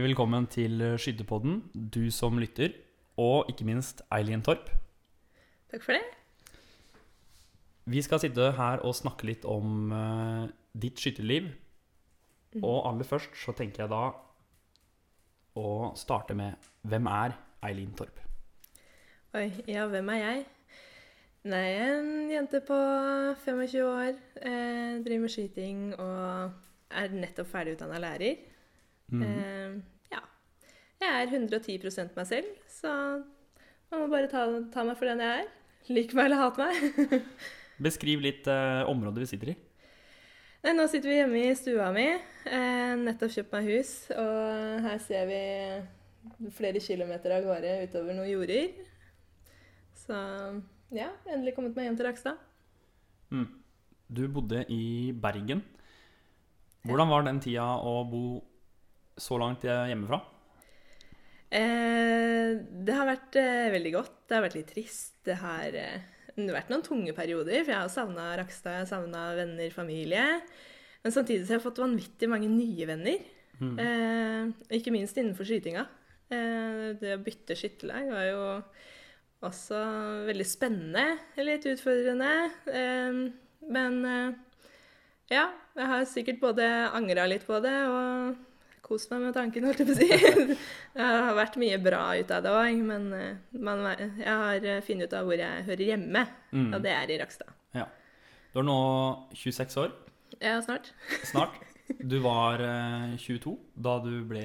Hjertelig velkommen til Skytterpodden, du som lytter, og ikke minst Eileen Torp. Takk for det. Vi skal sitte her og snakke litt om uh, ditt skytterliv. Og aller først så tenker jeg da å starte med Hvem er Eileen Torp? Oi, ja, hvem er jeg? Nei, jeg er en jente på 25 år. Eh, driver med skyting og er nettopp ferdigutdanna lærer. Mhm. Eh, ja. Jeg er 110% meg selv, så man må bare ta, ta meg for den jeg er. Lik meg eller hat meg. Beskriv litt eh, området vi sitter i. Nei, nå sitter vi hjemme i stua mi. Eh, nettopp kjøpt meg hus, og her ser vi flere kilometer av gårde utover noen jorder. Så ja, endelig kommet meg hjem til Rakstad. Mm. Du bodde i Bergen. Hvordan var den tida å bo så langt hjemmefra? Eh, det har vært eh, veldig godt. Det har vært litt trist. Det har eh, det har vært noen tunge perioder, for jeg har savna Rakstad, jeg savna venner, familie. Men samtidig så har jeg fått vanvittig mange nye venner. Mm. Eh, ikke minst innenfor skytinga. Eh, det å bytte skytterlag var jo også veldig spennende. Litt utfordrende. Eh, men ja, jeg har sikkert både angra litt på det og kost meg med tanken, holdt jeg på å si. det har vært mye bra ut av det òg, men eh, man, jeg har funnet ut av hvor jeg hører hjemme, Mm. og det er i Rakstad. Ja. Du er nå 26 år, Ja, snart. snart. Du var eh, 22 da du ble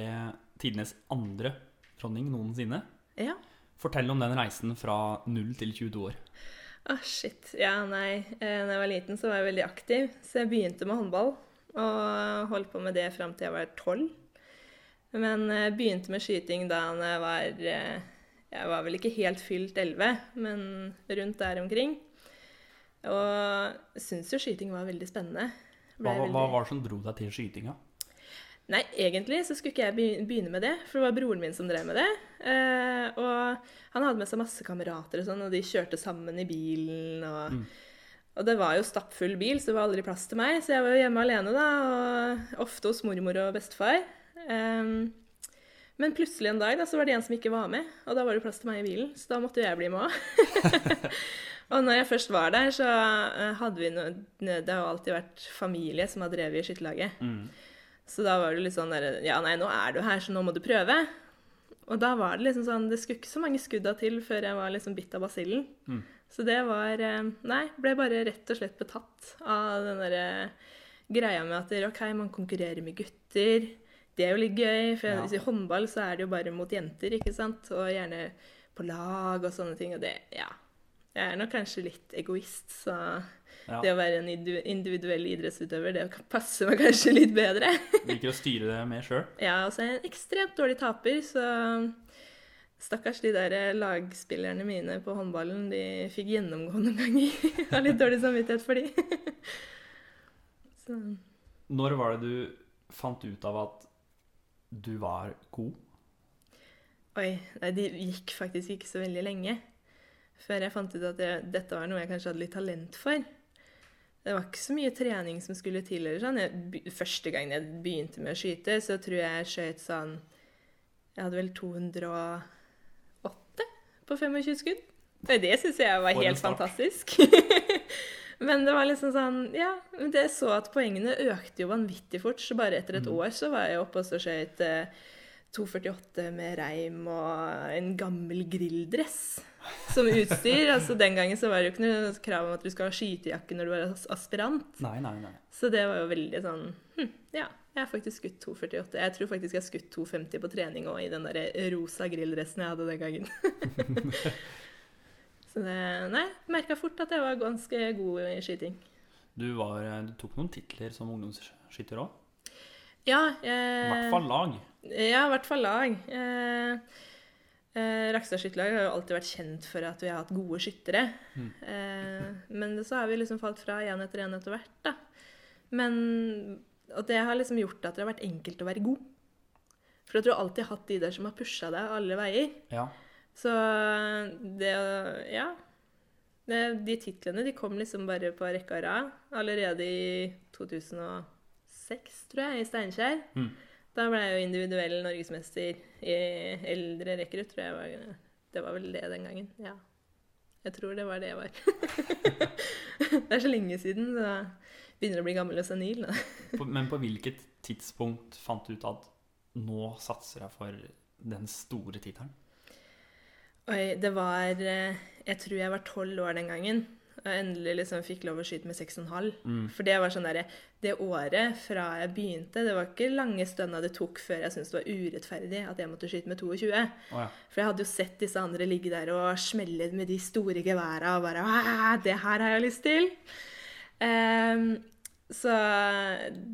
tidenes andre dronning noensinne. Ja. Fortell om den reisen fra 0 til 22 år. Å, shit. Ja, nei. Eh, Da jeg var liten, så var jeg veldig aktiv. Så jeg begynte med håndball. Og holdt på med det fram til jeg var tolv. Men jeg begynte med skyting da jeg var eh, Jeg var vel ikke helt fylt elleve, men rundt der omkring. Og syns jo skyting var veldig spennende. Hva, veldig- hva var det som dro deg til skytinga? Nei, egentlig så skulle ikke jeg begynne med det, for det var broren min som drev med det. Eh, og han hadde med seg masse kamerater og sånn, og de kjørte sammen i bilen. Og, Mm. og det var jo stappfull bil, så det var aldri plass til meg. Så jeg var jo hjemme alene da, og ofte hos mormor og bestefar. Em, men plutselig en dag da, så var det en som ikke var med, og da var det plass til meg i bilen. Så da måtte jeg bli med òg. og når jeg først var der, så eh, hadde vi noe Det har jo alltid vært familie som har drevet i skytterlaget. Mm. Så da var det litt sånn der, Ja, nei, nå er du her, så nå må du prøve. Og da var det liksom sånn Det skulle ikke så mange skudda til før jeg var liksom bitt av basillen. Mm. Så det var eh, Nei, ble bare rett og slett betatt av den derre greia med at OK, man konkurrerer med gutter. Det er jo litt gøy, for Ja. i håndball så er det jo bare mot jenter, ikke sant? Og gjerne på lag og sånne ting. Og det Ja. Jeg er nok kanskje litt egoist, så Ja. det å være en individuell idrettsutøver, det passer meg kanskje litt bedre. Liker å styre det mer sjøl. Ja, og så er jeg en ekstremt dårlig taper, så stakkars de der lagspillerne mine på håndballen, de fikk gjennomgå noen ganger. Jeg har litt dårlig samvittighet for de. Så Når var det du fant ut av at du var god? Oi, nei, det gikk faktisk ikke så veldig lenge før jeg fant ut at jeg, dette var noe jeg kanskje hadde litt talent for. Det var ikke så mye trening som skulle til. eller sånn. Jeg, første gang jeg begynte med å skyte, så tror jeg jeg skjøt sånn Jeg hadde vel 208 på 25 skudd. Det syns jeg var helt fantastisk. Men det var liksom sånn Ja, jeg så at poengene økte jo vanvittig fort. Så bare etter et Mm. år så var jeg oppe og så skjøt eh, 2,48 med reim og en gammel grilldress som utstyr. altså Den gangen så var det jo ikke noe krav om at du skal ha skytejakke når du var aspirant. Nei, nei, nei. Så det var jo veldig sånn hm, Ja, jeg har faktisk skutt 2,48. Jeg tror faktisk jeg har skutt 2,50 på trening òg, i den der rosa grilldressen jeg hadde den gangen. så det Nei, merka fort at jeg var ganske god i skyting. Du, var, du tok noen titler som ungdomsskytter òg. Ja, I eh, hvert fall lag. Ja, i hvert fall lag. Eh, eh, Rakstad skytterlag har jo alltid vært kjent for at vi har hatt gode skyttere. Mm. Eh, men så har vi liksom falt fra én etter én etter hvert, da. Men Og det har liksom gjort at det har vært enkelt å være god. For at du har alltid hatt de der som har pusha deg alle veier. Ja. Så det Ja. Det, de titlene de kom liksom bare på rekke og rad allerede i 2006, tror jeg, i Steinkjer. Mm. Da ble jeg jo individuell norgesmester i eldre rekrutt, tror jeg var Det var vel det den gangen. Ja. Jeg tror det var det jeg var. det er så lenge siden, så jeg begynner å bli gammel og senil. Men på hvilket tidspunkt fant du ut at nå satser jeg for den store tittelen? Oi, det var eh, Jeg tror jeg var tolv år den gangen. Og endelig liksom fikk lov å skyte med 6,5. Mm. For det var sånn der, det året fra jeg begynte Det var ikke lange stønna det tok før jeg syntes det var urettferdig at jeg måtte skyte med 22. Oh, ja. For jeg hadde jo sett disse andre ligge der og smelle med de store geværa og bare Det her har jeg lyst til! Um, så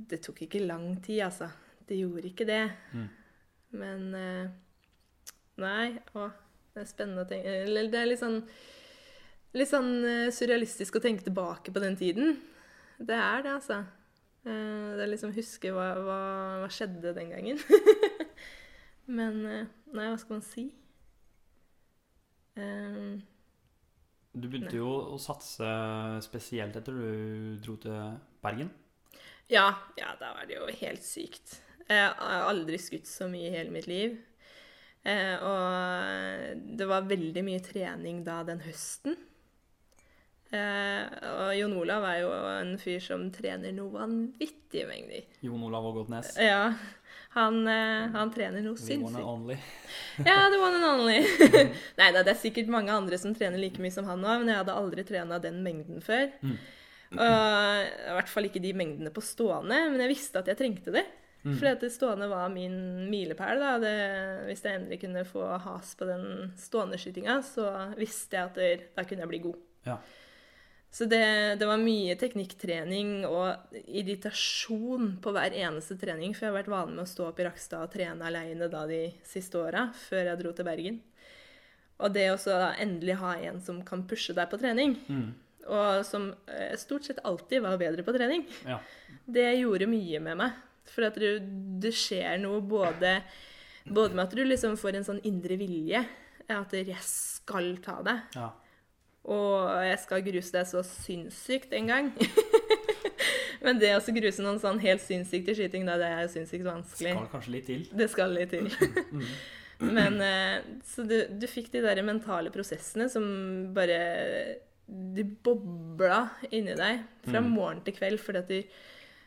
det tok ikke lang tid, altså. Det gjorde ikke det. Mm. Men uh, Nei, å, det er spennende å tenke Eller det er litt sånn Litt sånn eh, surrealistisk å tenke tilbake på den tiden. Det er det, altså. Eh, Det er liksom huske hva, hva, hva skjedde den gangen. Men eh, Nei, hva skal man si? Um, Du begynte jo å satse spesielt etter du dro til Bergen. Ja, ja, da var det jo helt sykt. Jeg har aldri skutt så mye i hele mitt liv. Eh, og det var veldig mye trening da den høsten. Eh, og Jon Olav er jo en fyr som trener noe vanvittige mengder. Jon Olav Ågotnes. Ja, han, eh, han trener noe The one and only. Ja, the one and only. Nei da, det er sikkert mange andre som trener like mye som han nå, men jeg hadde aldri trena den mengden før. Mm. Og I hvert fall ikke de mengdene på stående, men jeg visste at jeg trengte det. Mm. For dette det stående var min milepæl. hvis jeg endelig kunne få has på den stående skytinga, så visste jeg at der, da kunne jeg bli god. Ja. Så det, det var mye teknikktrening og irritasjon på hver eneste trening, for jeg har vært vanlig med å stå opp i Rakstad og trene aleine de siste åra, før jeg dro til Bergen. Og det å endelig ha en som kan pushe deg på trening, Mm. og som eh, stort sett alltid var bedre på trening, Ja. det gjorde mye med meg. For at du, det skjer noe både, både med at du liksom får en sånn indre vilje, at jeg skal ta det, ja. og jeg skal gruse deg så sinnssykt en gang. Men det å gruse noen sånn helt sinnssykt i skyting, da, det er jo sinnssykt vanskelig. Skal kanskje litt til. Det skal litt til. Men eh, Så du, du fikk de der mentale prosessene som bare De bobla inni deg fra Mm. morgen til kveld fordi at du,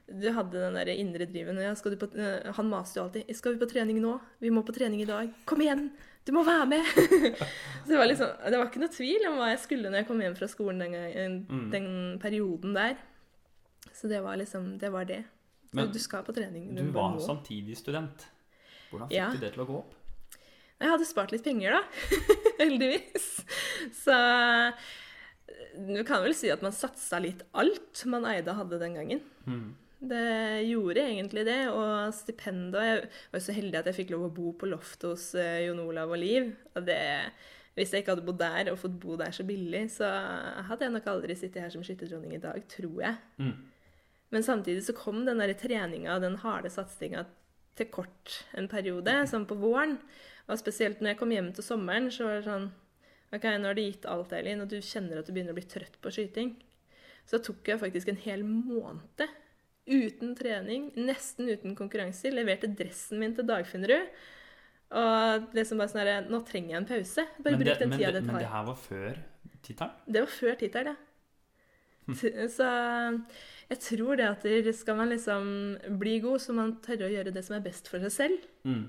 du hadde den der indre driven. Ja, du på, eh, han maste jo alltid 'Skal vi på trening nå? Vi må på trening i dag. Kom igjen! Du må være med!' så det var liksom Det var ikke noe tvil om hva jeg skulle når jeg kom hjem fra skolen den, gangen, Mm. perioden der. Så det var liksom Det var det. Men du skal på trening. Du bare var samtidig student. Hvordan fikk Ja. du det til å gå opp? Jeg hadde spart litt penger, da. Heldigvis. Så du kan vel si at man satsa litt alt man eide og hadde den gangen. Mm. Det gjorde egentlig det. Og stipendet Jeg var så heldig at jeg fikk lov å bo på loftet hos eh, Jon Olav og Liv. Og det, hvis jeg ikke hadde bodd der og fått bo der så billig, så hadde jeg nok aldri sittet her som skytterdronning i dag, tror jeg. Mm. Men samtidig så kom den der treninga og den harde satsinga til kort en periode, sånn på våren. Og spesielt når jeg kom hjem til sommeren, så var det sånn OK, nå har du gitt alt, Elin, og du kjenner at du begynner å bli trøtt på skyting. Så tok jeg faktisk en hel måned uten trening, nesten uten konkurranser. Leverte dressen min til Dagfinnerud. Og det som bare sånn her Nå trenger jeg en pause. Bare det, bruk den tida det, det men det her var før tittelen? Det var før tittelen, ja. Så jeg tror det at det skal man liksom bli god, så man tørre å gjøre det som er best for seg selv. Mm.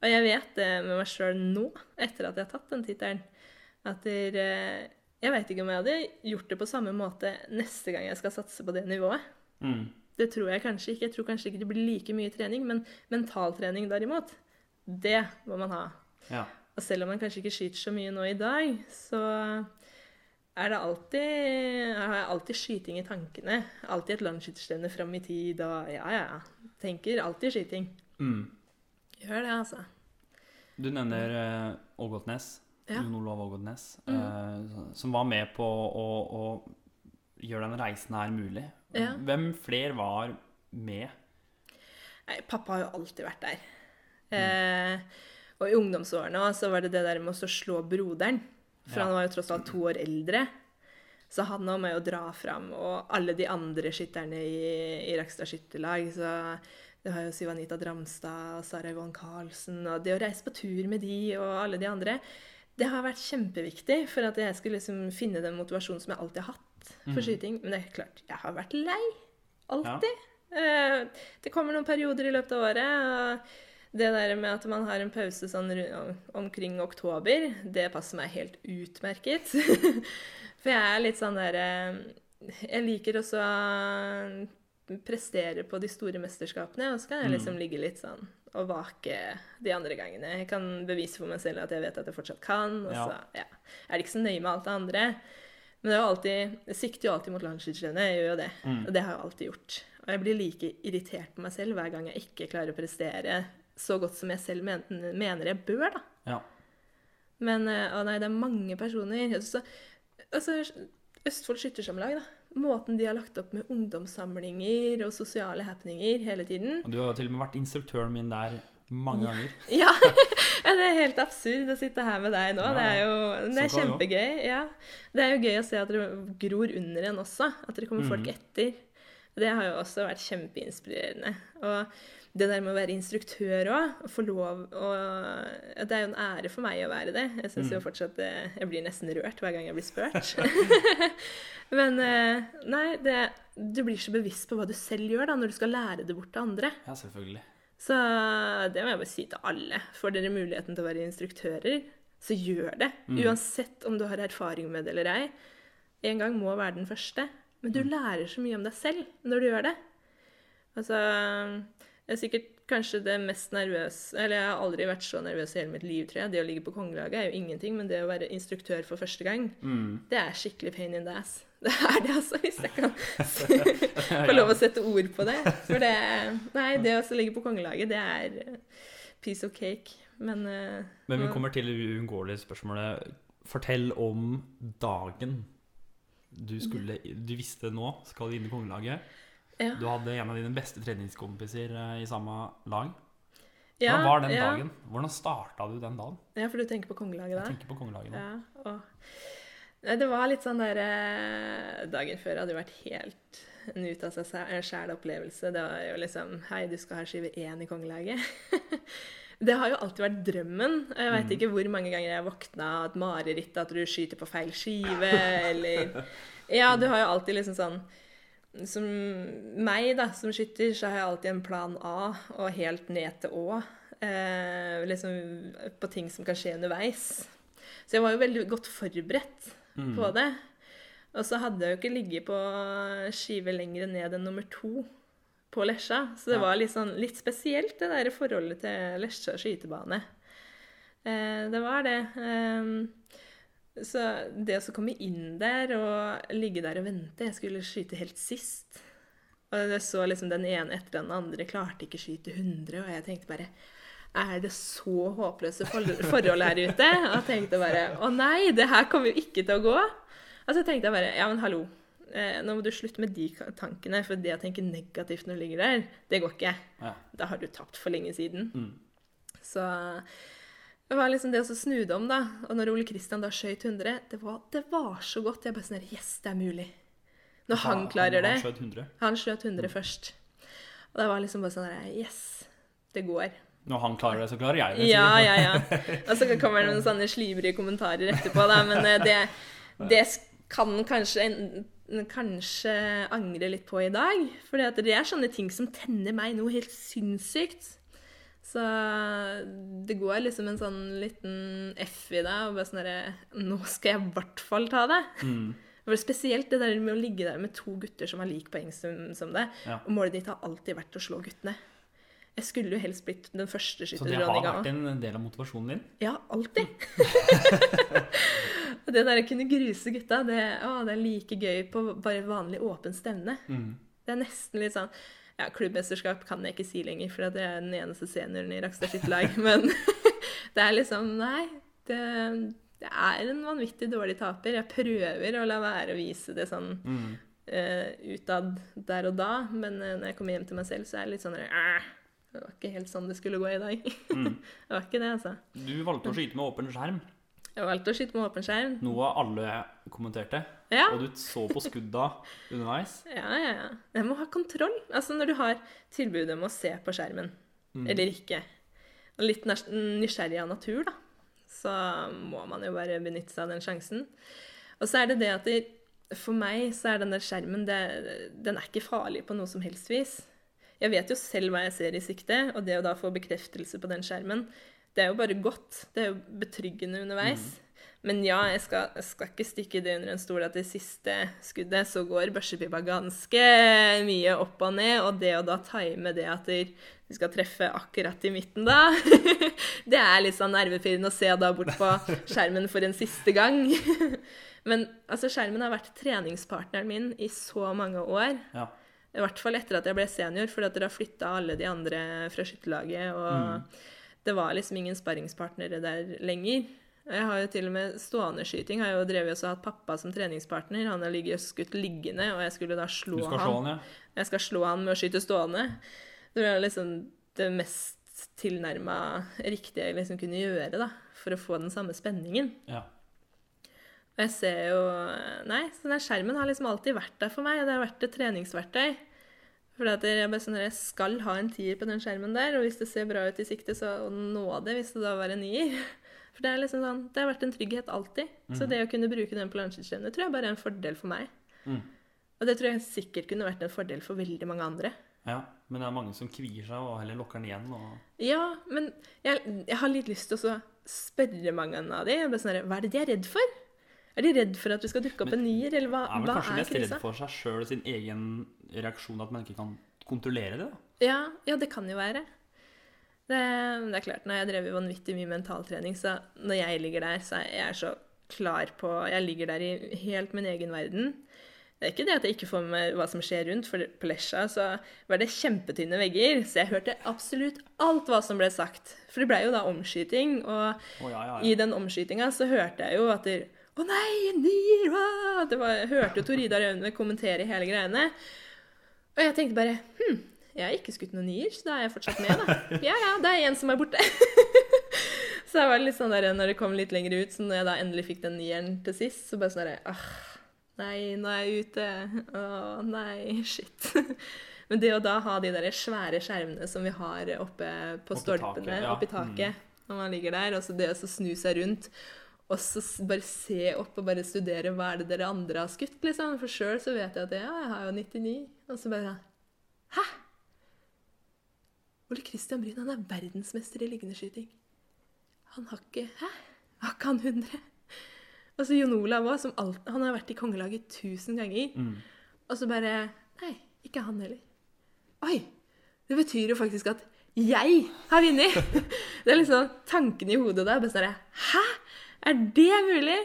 Og jeg vet det med meg sjøl nå, etter at jeg har tatt den tittelen, at der, eh, jeg veit ikke om jeg hadde gjort det på samme måte neste gang jeg skal satse på det nivået. Mm. Det tror jeg kanskje ikke. Jeg tror kanskje ikke det blir like mye trening, men mentaltrening derimot, det må man ha. Ja. Og selv om man kanskje ikke skyter så mye nå i dag, så er det alltid, jeg har jeg alltid skyting i tankene. Alltid et landskytterstevne fram i tid, og ja, ja. Tenker alltid skyting. Mm. Gjør det, altså. Du nevner eh, Ågotnes. Ja. Jon Olav Ågotnes. Mm. Uh, som var med på å, å gjøre den reisen her mulig. Ja. Hvem flere var med? Nei, pappa har jo alltid vært der. Eh, og i ungdomsårene også, så var det det der med å slå broderen. For Ja. han var jo tross alt to år eldre. Så han òg må jo dra fram. Og alle de andre skytterne i, i Rakstad skytterlag. Så Du har jo Sivanita Dramstad og Sara Yvonne Karlsen, og det å reise på tur med de og alle de andre, det har vært kjempeviktig for at jeg skulle liksom finne den motivasjonen som jeg alltid har hatt for Mhm. skyting. Men det er klart, jeg har vært lei. Alltid. Ja. Det kommer noen perioder i løpet av året. og det der med at man har en pause sånn omkring oktober, det passer meg helt utmerket. For jeg er litt sånn der eh, Jeg liker også å prestere på de store mesterskapene, og så kan jeg liksom ligge litt sånn og vake de andre gangene. Jeg kan bevise for meg selv at jeg vet at jeg fortsatt kan, og Ja. så ja, er det ikke så nøye med alt det andre. Men det er jo alltid, jeg sikter jo alltid mot landskirennet, jeg gjør jo det. Mm. Og det har jeg alltid gjort. Og jeg blir like irritert på meg selv hver gang jeg ikke klarer å prestere så godt som jeg selv men, mener jeg bør, da. Ja. Men eh, å nei, det er mange personer. Altså, altså, Østfold Skyttersamlag, da. Måten de har lagt opp med ungdomssamlinger og sosiale happeninger hele tiden. Og du har til og med vært instruktøren min der mange ganger. Ja, ja, det er helt absurd å sitte her med deg nå. Ja, Det er jo det er kjempegøy. Ja. Det er jo gøy å se at dere gror under en også. At dere kommer folk Mhm. etter. Det har jo også vært kjempeinspirerende. Og det der med å være instruktør òg, få lov å Det er jo en ære for meg å være det. Jeg syns jo Mm. fortsatt Jeg blir nesten rørt hver gang jeg blir spurt. Men eh, nei, det, du blir så bevisst på hva du selv gjør da, når du skal lære det bort til andre. Ja, selvfølgelig. Så det må jeg bare si til alle. Får dere muligheten til å være instruktører, så gjør det. Mm. Uansett om du har erfaring med det eller ei. En gang må være den første. Men du lærer så mye om deg selv når du gjør det. Altså Jeg er sikkert kanskje det mest nervøse Eller jeg har aldri vært så nervøs i hele mitt liv, tror jeg. Det å ligge på kongelaget er jo ingenting, men det å være instruktør for første gang, Mm. det er skikkelig pain in the ass. Det er det, altså, hvis jeg kan få lov å sette ord på det. For det Nei, det å ligge på kongelaget, det er eh, piece of cake. Men eh, Men vi kommer til det uunngåelige spørsmålet. Fortell om dagen du skulle Du visste nå skal du inn i kongelaget. ja. Du hadde en av dine beste treningskompiser eh, i samme lag. Ja, Hvordan var den ja. dagen? Hvordan starta du den dagen? Ja, for du tenker på kongelaget da? Jeg tenker på kongelaget da. Ja, og Det var litt sånn der eh, Dagen før hadde jo vært helt en ut av seg sjæl opplevelse. Det var jo liksom Hei, du skal ha skive én i kongelaget. det har jo alltid vært drømmen. Jeg veit Mhm. ikke hvor mange ganger jeg våkna av et mareritt at du skyter på feil skive, eller Ja, du har jo alltid liksom sånn Som meg, da, som skytter, så har jeg alltid en plan A og helt ned til Å. Eh, liksom på ting som kan skje underveis. Så jeg var jo veldig godt forberedt Mm. på det. Og så hadde jeg jo ikke ligget på skive lenger ned enn nummer to på Lesja. Så det Ja. var litt, sånn, litt spesielt, det der forholdet til Lesja skytebane. Eh, det var det. Ehm, så det å komme inn der og ligge der og vente Jeg skulle skyte helt sist. Og jeg så liksom den ene etter den andre klarte ikke skyte 100, og jeg tenkte bare er det så håpløse for- forhold her ute? Og tenkte bare Å nei, det her kommer jo ikke til å gå. Og så tenkte jeg bare Ja, men hallo. Eh, nå må du slutte med de tankene, for det å tenke negativt når du ligger der, det går ikke. Ja. Da har du tapt for lenge siden. Mm. Så det var liksom det å snu det om, da. Og når Ole Kristian da skøyt 100, det var, det var så godt. Jeg bare sånn Yes, det er mulig. Når han klarer det. Han skjøt 100. Han skjøt 100 først. Og det var liksom bare sånn Yes, det går. Når han klarer det, så klarer jeg det. Ja, ja, ja. Og så kommer det noen sånne slibrige kommentarer etterpå, da. Men eh, det, det kan kanskje, kanskje angre litt på i dag. For det er sånne ting som tenner meg noe helt sinnssykt. Så det går liksom en sånn liten F i deg, og bare sånn herre Nå skal jeg i hvert fall ta det. Mm. For Spesielt det der med å ligge der med to gutter som har lik poeng som, som det. Ja. Og målet ditt har alltid vært å slå guttene. Jeg skulle jo helst blitt den første Så det har vært en del av motivasjonen din? Ja, alltid. Og det der å kunne gruse gutta, det, å, det er like gøy på bare vanlig åpen stevne. Mm. Det er nesten litt sånn Ja, klubbmesterskap kan jeg ikke si lenger, for det er den eneste senioren i Rakstad skytterlag. Men det er liksom Nei. Det, det er en vanvittig dårlig taper. Jeg prøver å la være å vise det sånn Mm. uh, utad der og da, men uh, når jeg kommer hjem til meg selv, så er det litt sånn «Æ, Det var ikke helt sånn det skulle gå i dag. Mm. det var ikke det, altså. Du valgte å skyte med åpen skjerm. Jeg valgte å skyte med åpen skjerm. Noe alle kommenterte. Ja. Og du så på skudda underveis. Ja, ja, ja. Jeg må ha kontroll. Altså når du har tilbudet om å se på skjermen, Mm. eller ikke, og litt nysgjerrig av natur, da, så må man jo bare benytte seg av den sjansen. Og så er det det at det, for meg så er den der skjermen det, Den er ikke farlig på noe som helst vis. Jeg vet jo selv hva jeg ser i sikte, og det å da få bekreftelse på den skjermen, det er jo bare godt. Det er jo betryggende underveis. Men ja, jeg skal, jeg skal ikke stikke det under en stol at det siste skuddet så går børsepipa ganske mye opp og ned, og det å da time det at du skal treffe akkurat i midten da, det er litt sånn nervepirrende å se da bort på skjermen for en siste gang. Men altså, skjermen har vært treningspartneren min i så mange år. Ja. I hvert fall etter at jeg ble senior, fordi at dere har flytta alle de andre fra skytterlaget. Og det var liksom ingen sparringspartnere der lenger. Jeg har jo til og med stående skyting. har jo drevet og hatt pappa som treningspartner. Han har ligget skutt liggende, og jeg skulle da slå han. han, ja. Jeg skal slå han med å skyte stående. Det var liksom det mest tilnærma riktige jeg liksom kunne gjøre da, for å få den samme spenningen. ja. Og jeg ser jo Nei, så den skjermen har liksom alltid vært der for meg. Det har vært et treningsverktøy. For jeg, sånn, jeg skal ha en tier på den skjermen der, og hvis det ser bra ut i sikte, så nå det hvis det da var en nier. For det er liksom sånn, det har vært en trygghet alltid. Så det å kunne bruke den på plansjettskjermen, tror jeg bare er en fordel for meg. Mm. Og det tror jeg sikkert kunne vært en fordel for veldig mange andre. ja. Men det er mange som kvier seg og heller lukker den igjen. Og... Ja, men jeg, jeg har litt lyst til å spørre mange av de. Sånn, hva er det de er redd for? Er de redd for at vi skal dukke opp en nier, eller hva, Er vel hva kanskje er mest redd for seg sjøl og sin egen reaksjon, at man ikke kan kontrollere det. da. Ja, ja, det kan jo være. Det, det er klart, når jeg drev vanvittig mye mentaltrening, så når jeg ligger der, så er jeg så klar på Jeg ligger der i helt min egen verden. Det er ikke det at jeg ikke får med meg hva som skjer rundt, for på Lesja så var det kjempetynne vegger, så jeg hørte absolutt alt hva som ble sagt. For det blei jo da omskyting, og oh, ja, ja, i den omskytinga så hørte jeg jo at det, Å nei, en hva?» Det var, jeg hørte jo Torida Raune kommentere hele greiene. Og jeg tenkte bare Hm, jeg har ikke skutt noen nier, så da er jeg fortsatt med, da. Ja ja, det er en som er borte. så jeg var litt sånn der, når det kom litt lenger ut, så når jeg da endelig fikk den nieren til sist, så bare sånn derre ah, Nei, nå er jeg ute. Å nei, shit. Men det å da ha de der svære skjermene som vi har oppe på Oppe stolpene, taket, ja. oppe i taket, når man ligger der, og så det å så snu seg rundt og så bare se opp og bare studere hva er det dere andre har skutt, liksom. For sjøl så vet jeg at ja, jeg har jo 99. Og så bare Hæ? Ole Christian Bryn, han er verdensmester i liggendeskyting. Han har ikke Hæ? Har ikke han 100? Og så Jon Olav òg, han har vært i kongelaget tusen ganger. Mm. Og så bare Nei, ikke han heller. Oi! Det betyr jo faktisk at jeg har vunnet! Det er liksom tanken i hodet der. Bare sånn Hæ? Er det mulig?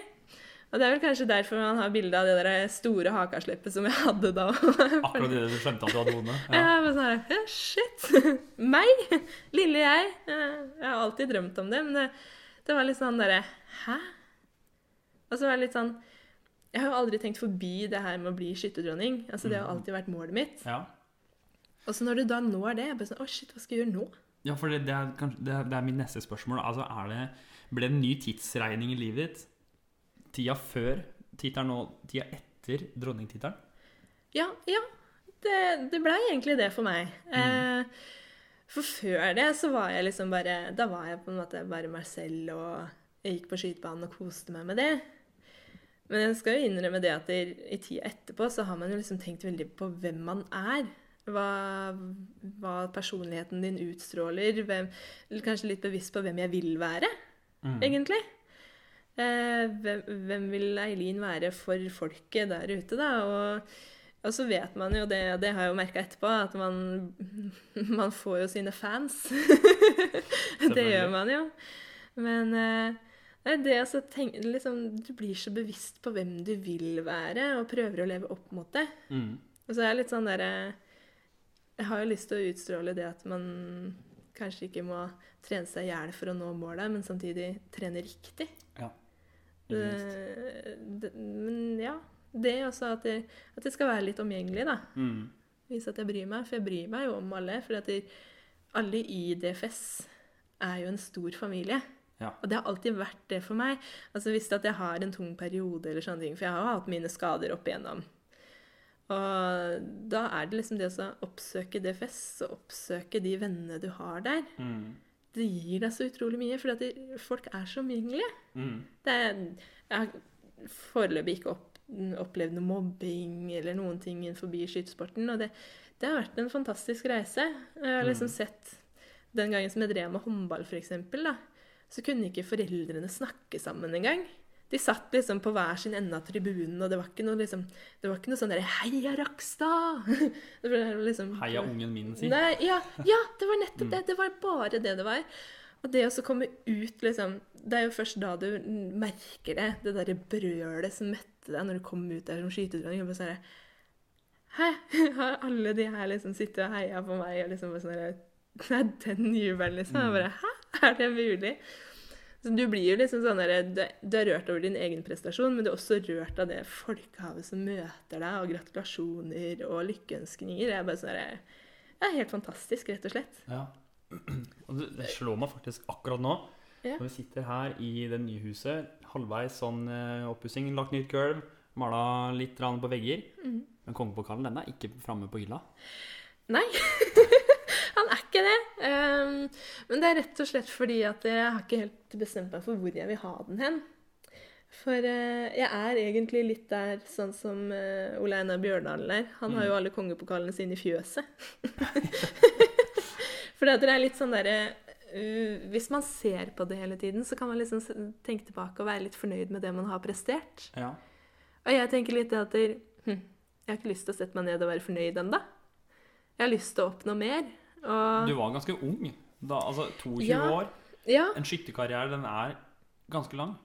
Og det er vel kanskje derfor man har bilde av det der store hakasleppet som jeg hadde da. Akkurat det du skjønte at du hadde vunnet. Ja. Ja. men sånn «Ja, Shit! Meg? Lille jeg? Jeg har alltid drømt om det, men det, det var litt sånn derre Hæ? Og så var det litt sånn Jeg har jo aldri tenkt forbi det her med å bli skytterdronning. Altså, det har Mm. alltid vært målet mitt. ja. Og så når du da når det, jeg bare sånn Å, shit, hva skal jeg gjøre nå? Ja, for det, det, er, kanskje- det, er, det er mitt neste spørsmål. Altså, er det, ble det en ny tidsregning i livet ditt? Tida før tittelen og tida etter dronningtittelen? Ja, ja. Det, det blei egentlig det for meg. Eh, for før det så var jeg liksom bare Da var jeg på en måte bare meg selv, og jeg gikk på skytebanen og koste meg med det. Men jeg skal jo innrømme det at i, i tida etterpå så har man jo liksom tenkt veldig på hvem man er. Hva, hva personligheten din utstråler. Hvem, kanskje litt bevisst på hvem jeg vil være, Mm. egentlig. Eh, hvem, hvem vil Eileen være for folket der ute, da? Og, og så vet man jo det, det har jeg jo merka etterpå, at man, man får jo sine fans. det gjør man jo. Men eh, det er det liksom, Du blir så bevisst på hvem du vil være, og prøver å leve opp mot det. Mm. Og så er jeg litt sånn derre Jeg har jo lyst til å utstråle det at man kanskje ikke må trene seg i hjel for å nå målet, men samtidig trene riktig. Ja. Det, det, men ja. Det er også at det, at jeg, skal være litt omgjengelig, da. Mm. Vise at jeg bryr meg. For jeg bryr meg jo om alle. For at jeg, alle i DFS er jo en stor familie. Ja. Og det har alltid vært det for meg. Altså Hvis jeg har en tung periode, eller sånne ting, for jeg har jo hatt mine skader opp igjennom. Og da er det liksom det å oppsøke DFS og oppsøke de vennene du har der. Mm. Det gir deg så utrolig mye, for at de, folk er så omgjengelige. Mm. Det jeg har foreløpig ikke opp, opplevd noe mobbing eller noen ting innenfor skytesporten. Og det, det har vært en fantastisk reise. Jeg har liksom Mm. sett Den gangen som jeg drev med håndball, f.eks., så kunne ikke foreldrene snakke sammen engang. De satt liksom på hver sin ende av tribunen, og det var ikke noe, liksom, det var ikke noe sånn derre 'Heia Rakstad!' Liksom, Heia ungen min, si. Nei, ja, ja, det var nettopp det. Det var bare det det var. Og det å komme ut, liksom Det er jo først da du merker det. Det derre brølet som møtte deg når du kom ut der som skyterdronning. Og bare sånn Hæ? Har alle de her liksom sittet og heia på meg og liksom bare sånn der, Det er den jubelen, liksom. Jeg bare Hæ? Er det mulig? Så du blir jo liksom sånn der, du, er rørt over din egen prestasjon, men du er også rørt av det folkehavet som møter deg, og gratulasjoner og lykkeønskninger. Det er bare sånn der, det er helt fantastisk, rett og slett. Ja. Og det, slår meg faktisk akkurat nå. Ja. Når vi sitter her i det nye huset, halvveis sånn eh, oppussing, lagt nytt gulv, mala litt på vegger. Mm. Men kongepokalen den er ikke framme på hylla. Nei, ikke det. Um, men det er rett og slett fordi at jeg har ikke helt bestemt meg for hvor jeg vil ha den hen. For uh, jeg er egentlig litt der sånn som uh, Ole Einar Bjørdalen er. Han har jo alle kongepokalene sine i fjøset. for det er litt sånn derre uh, Hvis man ser på det hele tiden, så kan man liksom tenke tilbake og være litt fornøyd med det man har prestert. Ja. Og jeg tenker litt det at hm, jeg har ikke lyst til å sette meg ned og være fornøyd ennå. Jeg har lyst til å oppnå mer. Og Du var ganske ung da. Altså 22 Ja. år. ja, En skytterkarriere, den er ganske lang.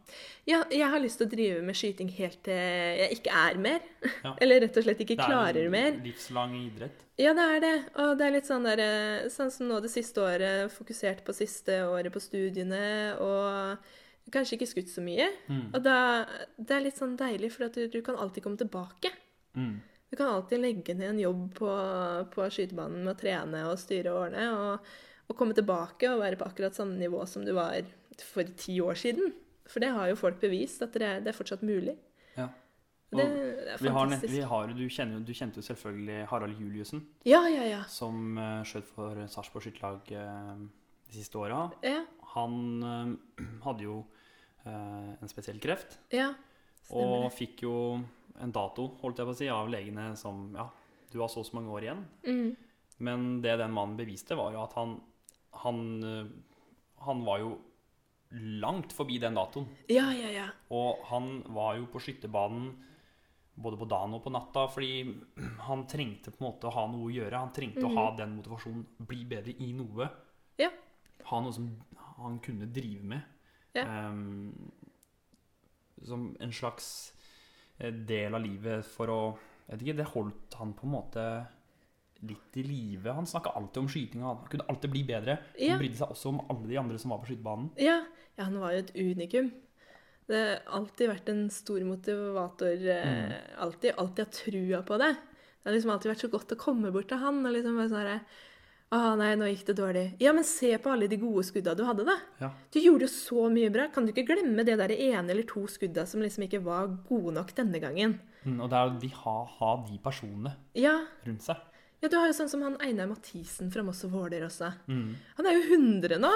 ja, jeg har lyst til å drive med skyting helt til jeg ikke er mer. Ja. Eller rett og slett ikke klarer mer. Det er en livslang idrett. Ja, det er det. Og det er litt sånn der eh, Sånn som nå det siste året, fokusert på siste året på studiene og kanskje ikke skutt så mye. Mm. Og da, det er litt sånn deilig, for at du, du kan alltid komme tilbake. Mm. Du kan alltid legge ned en jobb på, på skytebanen med å trene og styre og ordne, og, og komme tilbake og være på akkurat samme nivå som du var for ti år siden. For det har jo folk bevist, at det er, det er fortsatt mulig. Ja. Det, det er Vi har, fantastisk. vi har, du, kjenner, du kjente jo selvfølgelig Harald Juliussen, Ja, ja, ja. som uh, skjøt for Sarpsborg skytterlag uh, de siste åra. Ja, Han uh, hadde jo en spesiell kreft, ja. og Stemmer fikk jo en dato, holdt jeg på å si, av legene som Ja, du har så og så mange år igjen. Mm. Men det den mannen beviste, var jo at han Han, eh, han var jo langt forbi den datoen. Ja, ja, ja. Og han var jo på skytterbanen både på dagen og på natta, fordi han trengte på en måte å ha noe å gjøre. Han trengte å ha den motivasjonen, bli bedre i noe. Ja. Ha noe som han kunne drive med. Ja. Um, som en slags del av livet for å Jeg vet ikke, det holdt han på en måte litt i live. Han snakka alltid om skytinga. Han kunne alltid bli bedre. Ja. Han brydde seg også om alle de andre som var på skytebanen. Ja, ja, han var jo et unikum. Det har alltid vært en stor motivator. Mm. alltid, alltid ha trua på det. Det har liksom alltid vært så godt å komme bort til han og liksom bare sånn Å nei, nå gikk det dårlig. Ja, men se på alle de gode skudda du hadde, da. Ja. Du gjorde jo så mye bra. Kan du ikke glemme det der ene eller to skudda som liksom ikke var gode nok denne gangen? Mm, og det er jo de ha, ha de personene Ja, rundt seg. ja, du har jo sånn som han Einar Mathisen fra Moss og Våler også. Mm. Han er jo 100 nå!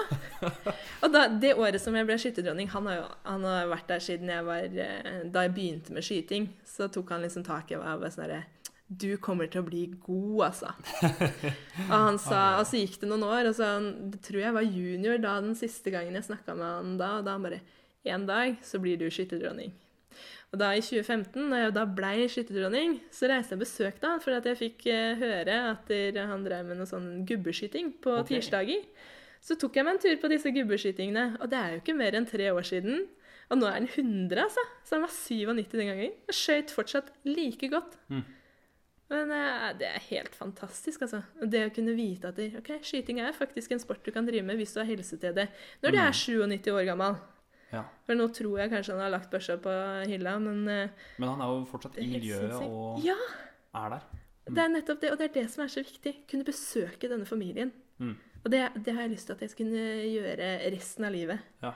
Og da, det året som jeg ble skytterdronning, han har jo han har vært der siden jeg var eh, Da jeg begynte med skyting, så tok han liksom tak i meg og var sånn herre Du kommer til å bli god, altså. Og han sa, og så gikk det noen år, og så han, det tror jeg var junior da den siste gangen jeg snakka med han da, og da han bare En dag så blir du skytterdronning. Og da i 2015, da jeg da blei skytterdronning, så reiste jeg og besøkte han, for at jeg fikk eh, høre at han drev med noe sånn gubbeskyting på okay. tirsdager. Så tok jeg meg en tur på disse gubbeskytingene, og det er jo ikke mer enn tre år siden. Og nå er han 100, altså. Så han var 97 den gangen. Og skøyt fortsatt like godt. Mm. Men uh, det er helt fantastisk, altså. Det å kunne vite at det, ok, skyting er faktisk en sport du kan drive med hvis du har helse til det. Når du Mm. er 97 år gammel. Ja. For nå tror jeg kanskje han har lagt børsa på hylla, men uh, Men han er jo fortsatt i miljøet og Ja, er der. det er nettopp det, og det er det som er så viktig. Kunne besøke denne familien. Mm. Og det, det har jeg lyst til at jeg skal kunne gjøre resten av livet. Ja.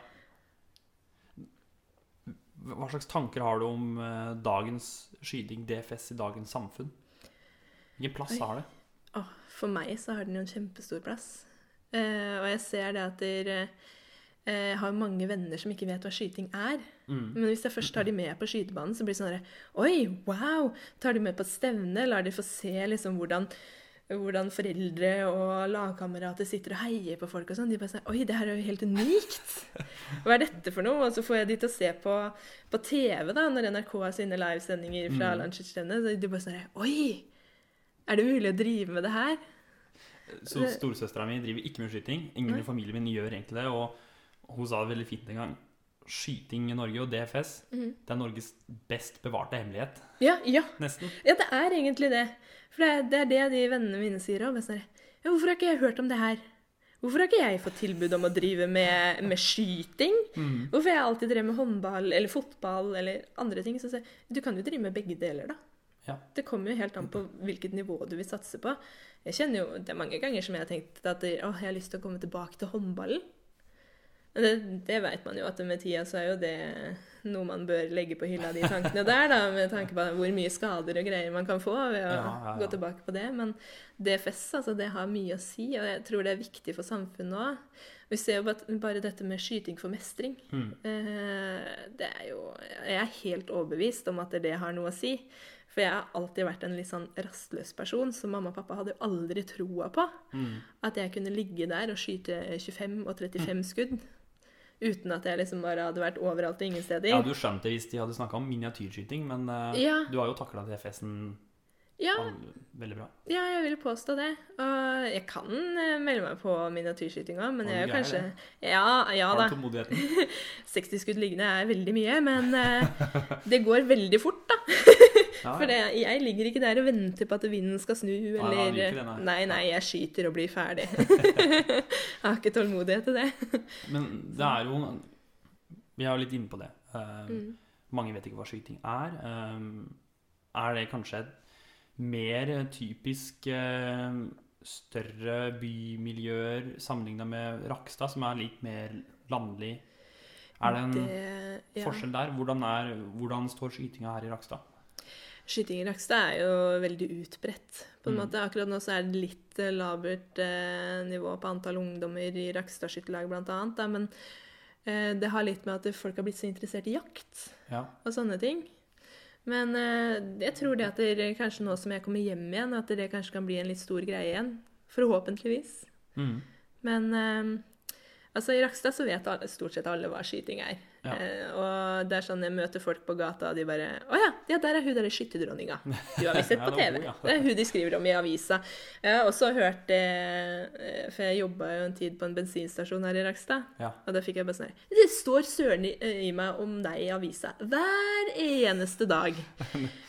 Hva slags tanker har du om eh, dagens skyting, DFS, i dagens samfunn? Hvilken plass Oi. har det? Oh, for meg så har den jo en kjempestor plass. Eh, og jeg ser det at der, eh, har mange venner som ikke vet hva skyting er. Mm. Men hvis jeg først tar de med på skytebanen, så blir det sånn herre Oi, wow! Tar de med på et stevne, lar de få se liksom hvordan, hvordan foreldre og lagkamerater sitter og heier på folk og sånn. De bare sier Oi, det her er jo helt unikt! Hva er dette for noe? Og så får jeg de til å se på, på TV, da, når NRK har sine livesendinger fra Mm. Så de bare sånn Oi! Er det mulig å drive med det her? Så Storesøstera mi driver ikke med skyting. Ingen i familien min gjør egentlig det. Og hun sa det veldig fint en gang. Skyting i Norge og DFS mm. det er Norges best bevarte hemmelighet. Ja, ja. Nesten. Ja, det er egentlig det. For det er det, er det de vennene mine sier òg. Ja, 'Hvorfor har ikke jeg hørt om det her?' Hvorfor har ikke jeg fått tilbud om å drive med, med skyting? Mm. Hvorfor har jeg alltid drevet med håndball eller fotball eller andre ting? Så sier jeg, du kan jo drive med begge deler, da. Ja. Det kommer jo helt an på hvilket nivå du vil satse på. Jeg kjenner jo, Det er mange ganger som jeg har tenkt at jeg har lyst til å komme tilbake til håndballen. Men det, det vet man jo at med tida så er jo det noe man bør legge på hylla, de tankene der, da, med tanke på hvor mye skader og greier man kan få ved å Ja, ja, gå tilbake på det. Men DFS, altså, det har mye å si, og jeg tror det er viktig for samfunnet òg. Vi ser jo bare- bare dette med skyting for mestring. Mm. Eh, Det er jo Jeg er helt overbevist om at det har noe å si. For jeg har alltid vært en litt sånn rastløs person, så mamma og pappa hadde jo aldri troa på Mm. at jeg kunne ligge der og skyte 25 og 35 skudd. Uten at jeg liksom bare hadde vært overalt og ingen steder. Jeg hadde jo skjønt det hvis de hadde snakka om miniatyrskyting, men uh, Ja. du har jo takla DFS-en Ja, veldig bra. ja, jeg vil påstå det. Og jeg kan eh, melde meg på miniatyrskyting òg, men jeg er jo kanskje Ja, ja Har da. du tålmodigheten? 60 skudd liggende er veldig mye, men uh, det går veldig fort, da. Ja, For det, jeg ligger ikke der og venter på at vinden skal snu, eller nei. nei, nei, jeg skyter og blir ferdig. jeg har ikke tålmodighet til det. Men det er jo Vi er jo litt inne på det. Eh, Mm. Mange vet ikke hva skyting er. Eh, er det kanskje et mer typisk uh, større bymiljøer sammenligna med Rakstad, som er litt mer landlig? Er det en Det- ja. forskjell der? Hvordan, er, hvordan står skytinga her i Rakstad? Skyting i Rakstad er jo veldig utbredt. på en Mm. måte. Akkurat nå så er det litt eh, labert eh, nivå på antall ungdommer i Rakstad skytterlag, blant annet. Men eh, det har litt med at folk har blitt så interessert i jakt Ja. og sånne ting. Men eh, jeg tror det at det, kanskje nå som jeg kommer hjem igjen, at det kanskje kan bli en litt stor greie igjen. Forhåpentligvis. Mm. Men eh, altså i Rakstad så vet alle, stort sett alle hva skyting er. Ja. Eh, og det er sånn jeg møter folk på gata, og de bare 'Å ja, ja der er hun derre skytterdronninga'. Du har vi sett på TV. Det er hun de skriver om i avisa. Jeg har også hørt det, eh, for jeg jobba jo en tid på en bensinstasjon her i Rakstad. Ja. Og da fikk jeg bare sånn Det står søren i, meg om deg i avisa hver eneste dag.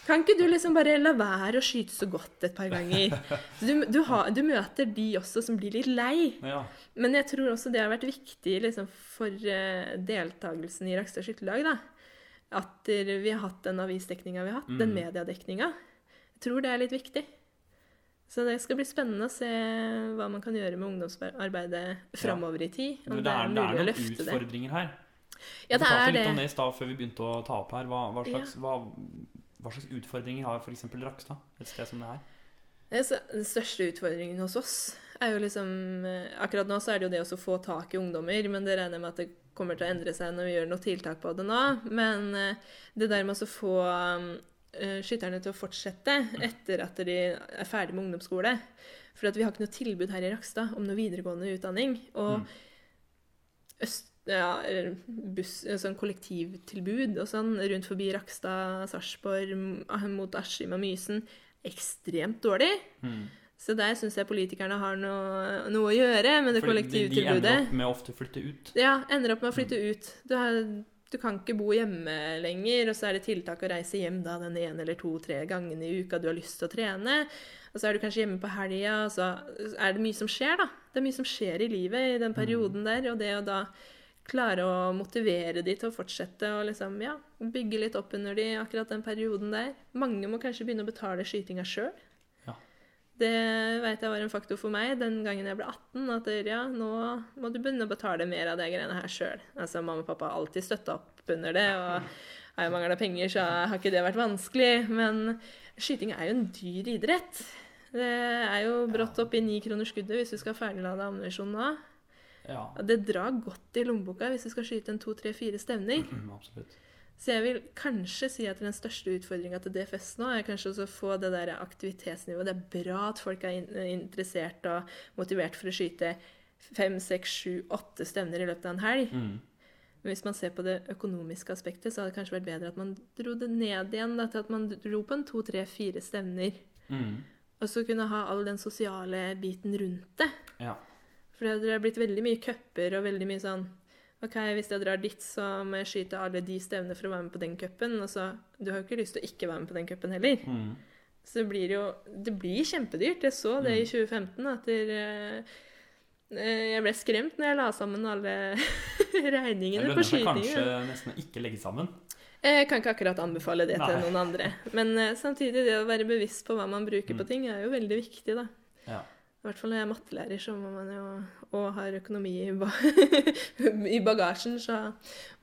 Kan ikke du liksom bare la være å skyte så godt et par ganger? Du, du, har, du møter de også som blir litt lei. ja. Men jeg tror også det har vært viktig liksom, for uh, deltakelsen i Rakstad skytterlag. da. At eh, vi har hatt den avisdekninga vi har hatt, den Mm. mediedekninga. Jeg tror det er litt viktig. Så det skal bli spennende å se hva man kan gjøre med ungdomsarbeidet framover i tid. Om Det, det er, er det er noen utfordringer det. her. Ja, det pratet er litt om det i stad før vi begynte å ta opp her. Hva, hva, slags, hva, hva slags utfordringer har f.eks. Rakstad, et sted som det her? Er så- Den største utfordringen hos oss er jo liksom eh, Akkurat nå så er det jo det å få tak i ungdommer, men det regner jeg med at det kommer til å endre seg når vi gjør noe tiltak på det nå. Men eh, det der med å få eh, skytterne til å fortsette etter at de er ferdig med ungdomsskole For vi har ikke noe tilbud her i Rakstad om noe videregående utdanning. Og Mm. øst, ja, buss, sånn kollektivtilbud og sånn rundt forbi Rakstad, Sarpsborg, mot Askim og Mysen ekstremt dårlig. Mm. Så der syns jeg politikerne har noe, noe å gjøre med det Fordi de, de ender opp med å ofte flytte ut. Ja, ender opp med å flytte ut. Du, har, du kan ikke bo hjemme lenger, og så er det tiltak å reise hjem da den ene eller to-tre gangene i uka du har lyst til å trene. Og så er du kanskje hjemme på helga, og så er det mye som skjer, da. Det er mye som skjer i livet i den perioden der, og det å da klare å motivere de til å fortsette og liksom, ja, bygge litt opp under de akkurat den perioden der. Mange må kanskje begynne å betale skytinga sjøl. Det vet jeg var en faktor for meg den gangen jeg ble 18. At ja, nå må du begynne å betale mer av de greiene her sjøl. Altså, mamma og pappa har alltid støtta opp under det. Og har jeg mangla penger, så har ikke det vært vanskelig. Men skyting er jo en dyr idrett. Det er jo brått opp i ni kroner skuddet hvis du skal ferdiglade ammunisjon nå. Ja, det drar godt i lommeboka hvis du skal skyte en to, tre, fire stevner. mm, absolutt. Så jeg vil kanskje si at den største utfordringa til DFS nå er kanskje også å få det der aktivitetsnivået. Det er bra at folk er interessert og motivert for å skyte fem, seks, sju, åtte stevner i løpet av en helg. Mm. Men hvis man ser på det økonomiske aspektet, så hadde det kanskje vært bedre at man dro det ned igjen. Da, til at man dro på en to, tre, fire stevner. Mm. Og så kunne ha all den sosiale biten rundt det. Ja. For det hadde blitt veldig mye cuper og veldig mye sånn OK, hvis jeg drar dit, så må jeg skyte alle de stevnene for å være med på den cupen. Og så Du har jo ikke lyst til å ikke være med på den cupen heller. Mm. Så det blir jo Det blir kjempedyrt. Jeg så det i 2015 at der, eh, eh, jeg ble skremt når jeg la sammen alle regningene på Det regningene lønner seg kanskje nesten å ikke legge sammen. Jeg kan ikke akkurat anbefale det til noen andre. Men eh, samtidig, det å være bevisst på hva man bruker Mm. på ting, er jo veldig viktig, da. Ja. I hvert fall når jeg er mattelærer, så må man jo og har økonomi i, ba i bagasjen, så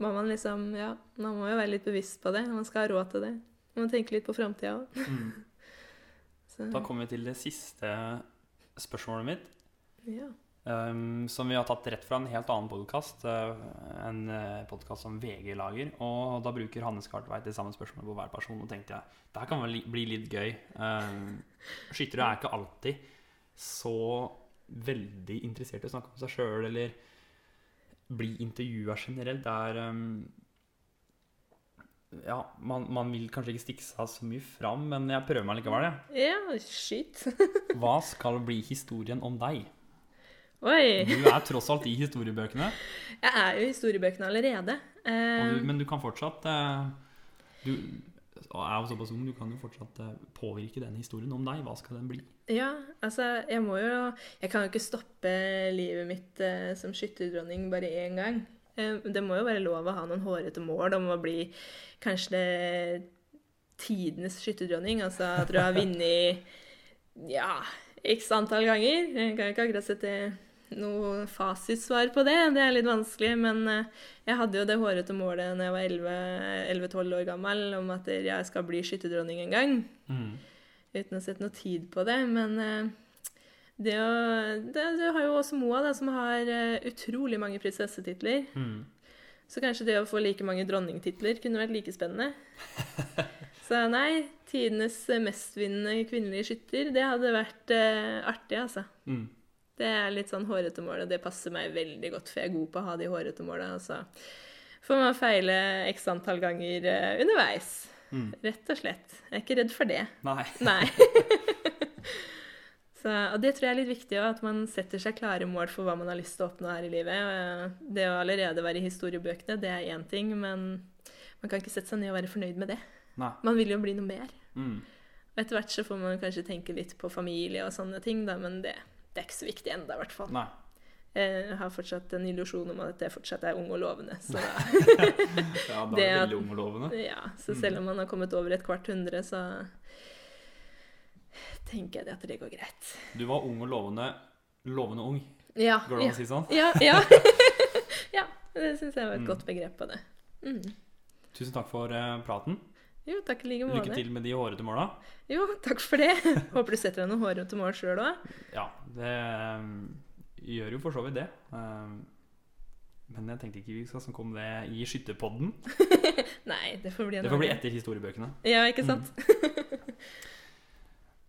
må man liksom Ja, man må jo være litt bevisst på det. Man skal ha råd til det. Man må tenke litt på framtida òg. Mm. Da kommer vi til det siste spørsmålet mitt. Ja. Um, som vi har tatt rett fra en helt annen podkast. en uh, podkast som VG lager. Og da bruker Hannes Kartveit det samme spørsmålet på hver person. Og tenkte jeg det her kan vel bli litt gøy. Um, skyttere er ikke alltid så veldig interessert i å snakke om seg sjøl eller bli intervjua generelt. Det er um, Ja, man, man vil kanskje ikke stikke seg så mye fram, men jeg prøver meg likevel. jeg. ja, shit. Hva skal bli historien om deg? Oi! Du er tross alt i historiebøkene. Jeg er jo i historiebøkene allerede. Eh, du, men du kan fortsatt uh, Du er jo såpass ung, du kan jo fortsatt eh, påvirke den historien om deg. Hva skal den bli? Ja, altså, jeg må jo Jeg kan jo ikke stoppe livet mitt eh, som skytterdronning bare én gang. Eh, det må jo være lov å ha noen hårete mål om å bli kanskje det tidenes skytterdronning. Altså at du har vunnet ja, x antall ganger. Jeg kan ikke akkurat sette noe fasitsvar på det. Det er litt vanskelig. Men eh, jeg hadde jo det hårete målet da jeg var 11-12 år gammel om at jeg skal bli skytterdronning en gang Mm. uten å sette noe tid på det. Men eh, det å det, det har jo også Moa, da, som har eh, utrolig mange prinsessetitler. Mm. Så kanskje det å få like mange dronningtitler kunne vært like spennende. Så nei, tidenes mestvinnende kvinnelige skytter, det hadde vært eh, artig, altså. Mm. Det er litt sånn hårete mål, og det passer meg veldig godt, for jeg er god på å ha de hårete måla. Altså. Får man feile x antall ganger eh, underveis. Mm. Rett og slett. Jeg er ikke redd for det. Nei. Nei. Så, og det tror jeg er litt viktig òg, at man setter seg klare mål for hva man har lyst til å oppnå her i livet. Det å allerede være i historiebøkene, det er én ting, men man kan ikke sette seg ned og være fornøyd med det. Nei. Man vil jo bli noe mer. Mm. Og etter hvert så får man kanskje tenke litt på familie og sånne ting, da, men det, det er ikke så viktig ennå, i hvert fall. Nei. Jeg har fortsatt en illusjon om at jeg fortsatt er ung og lovende. Så, Ja, da er veldig ung og lovende. ja, så selv om man har kommet over et kvart hundre, så tenker jeg at det går greit. Du var ung og lovende. Lovende ung, Ja, går det an ja. å si sånn? Ja, ja. ja det syns jeg var et Mm. godt begrep på det. Mm. Tusen takk for eh, praten. Jo, takk i like Lykke til med de hårete måla. Jo, takk for det. Håper du setter deg noen hårete mål sjøl òg. Ja, det eh, gjør jo for så vidt det. Eh, Men jeg tenkte ikke vi skal snakke om det i Skytterpodden. Nei, det får bli en Det får bli etter historiebøkene. Ja, ikke sant?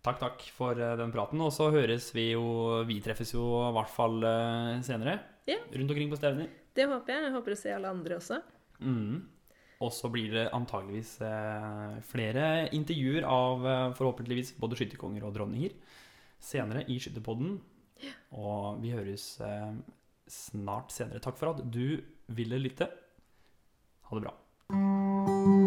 Takk, takk for eh, den praten. Og så høres vi jo Vi treffes jo i hvert fall senere. Ja. Rundt omkring på stevner. Det håper jeg. Jeg håper å se alle andre også. Mm. Og så blir det antageligvis eh, flere intervjuer av eh, forhåpentligvis både skytterkonger og dronninger senere i Skytterpodden. Og vi høres eh, snart senere. Takk for at du ville lytte. Ha det bra.